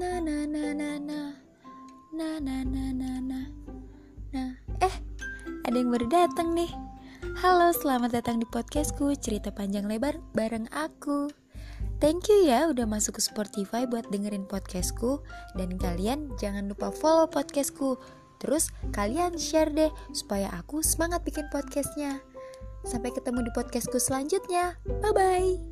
Na na na na na. Na na na na na. Nah, eh ada yang baru datang nih. Halo, selamat datang di podcastku Cerita Panjang Lebar bareng aku. Thank you ya udah masuk ke Spotify buat dengerin podcastku. Dan kalian jangan lupa follow podcastku. Terus kalian share deh supaya aku semangat bikin podcastnya. Sampai ketemu di podcastku selanjutnya. Bye-bye.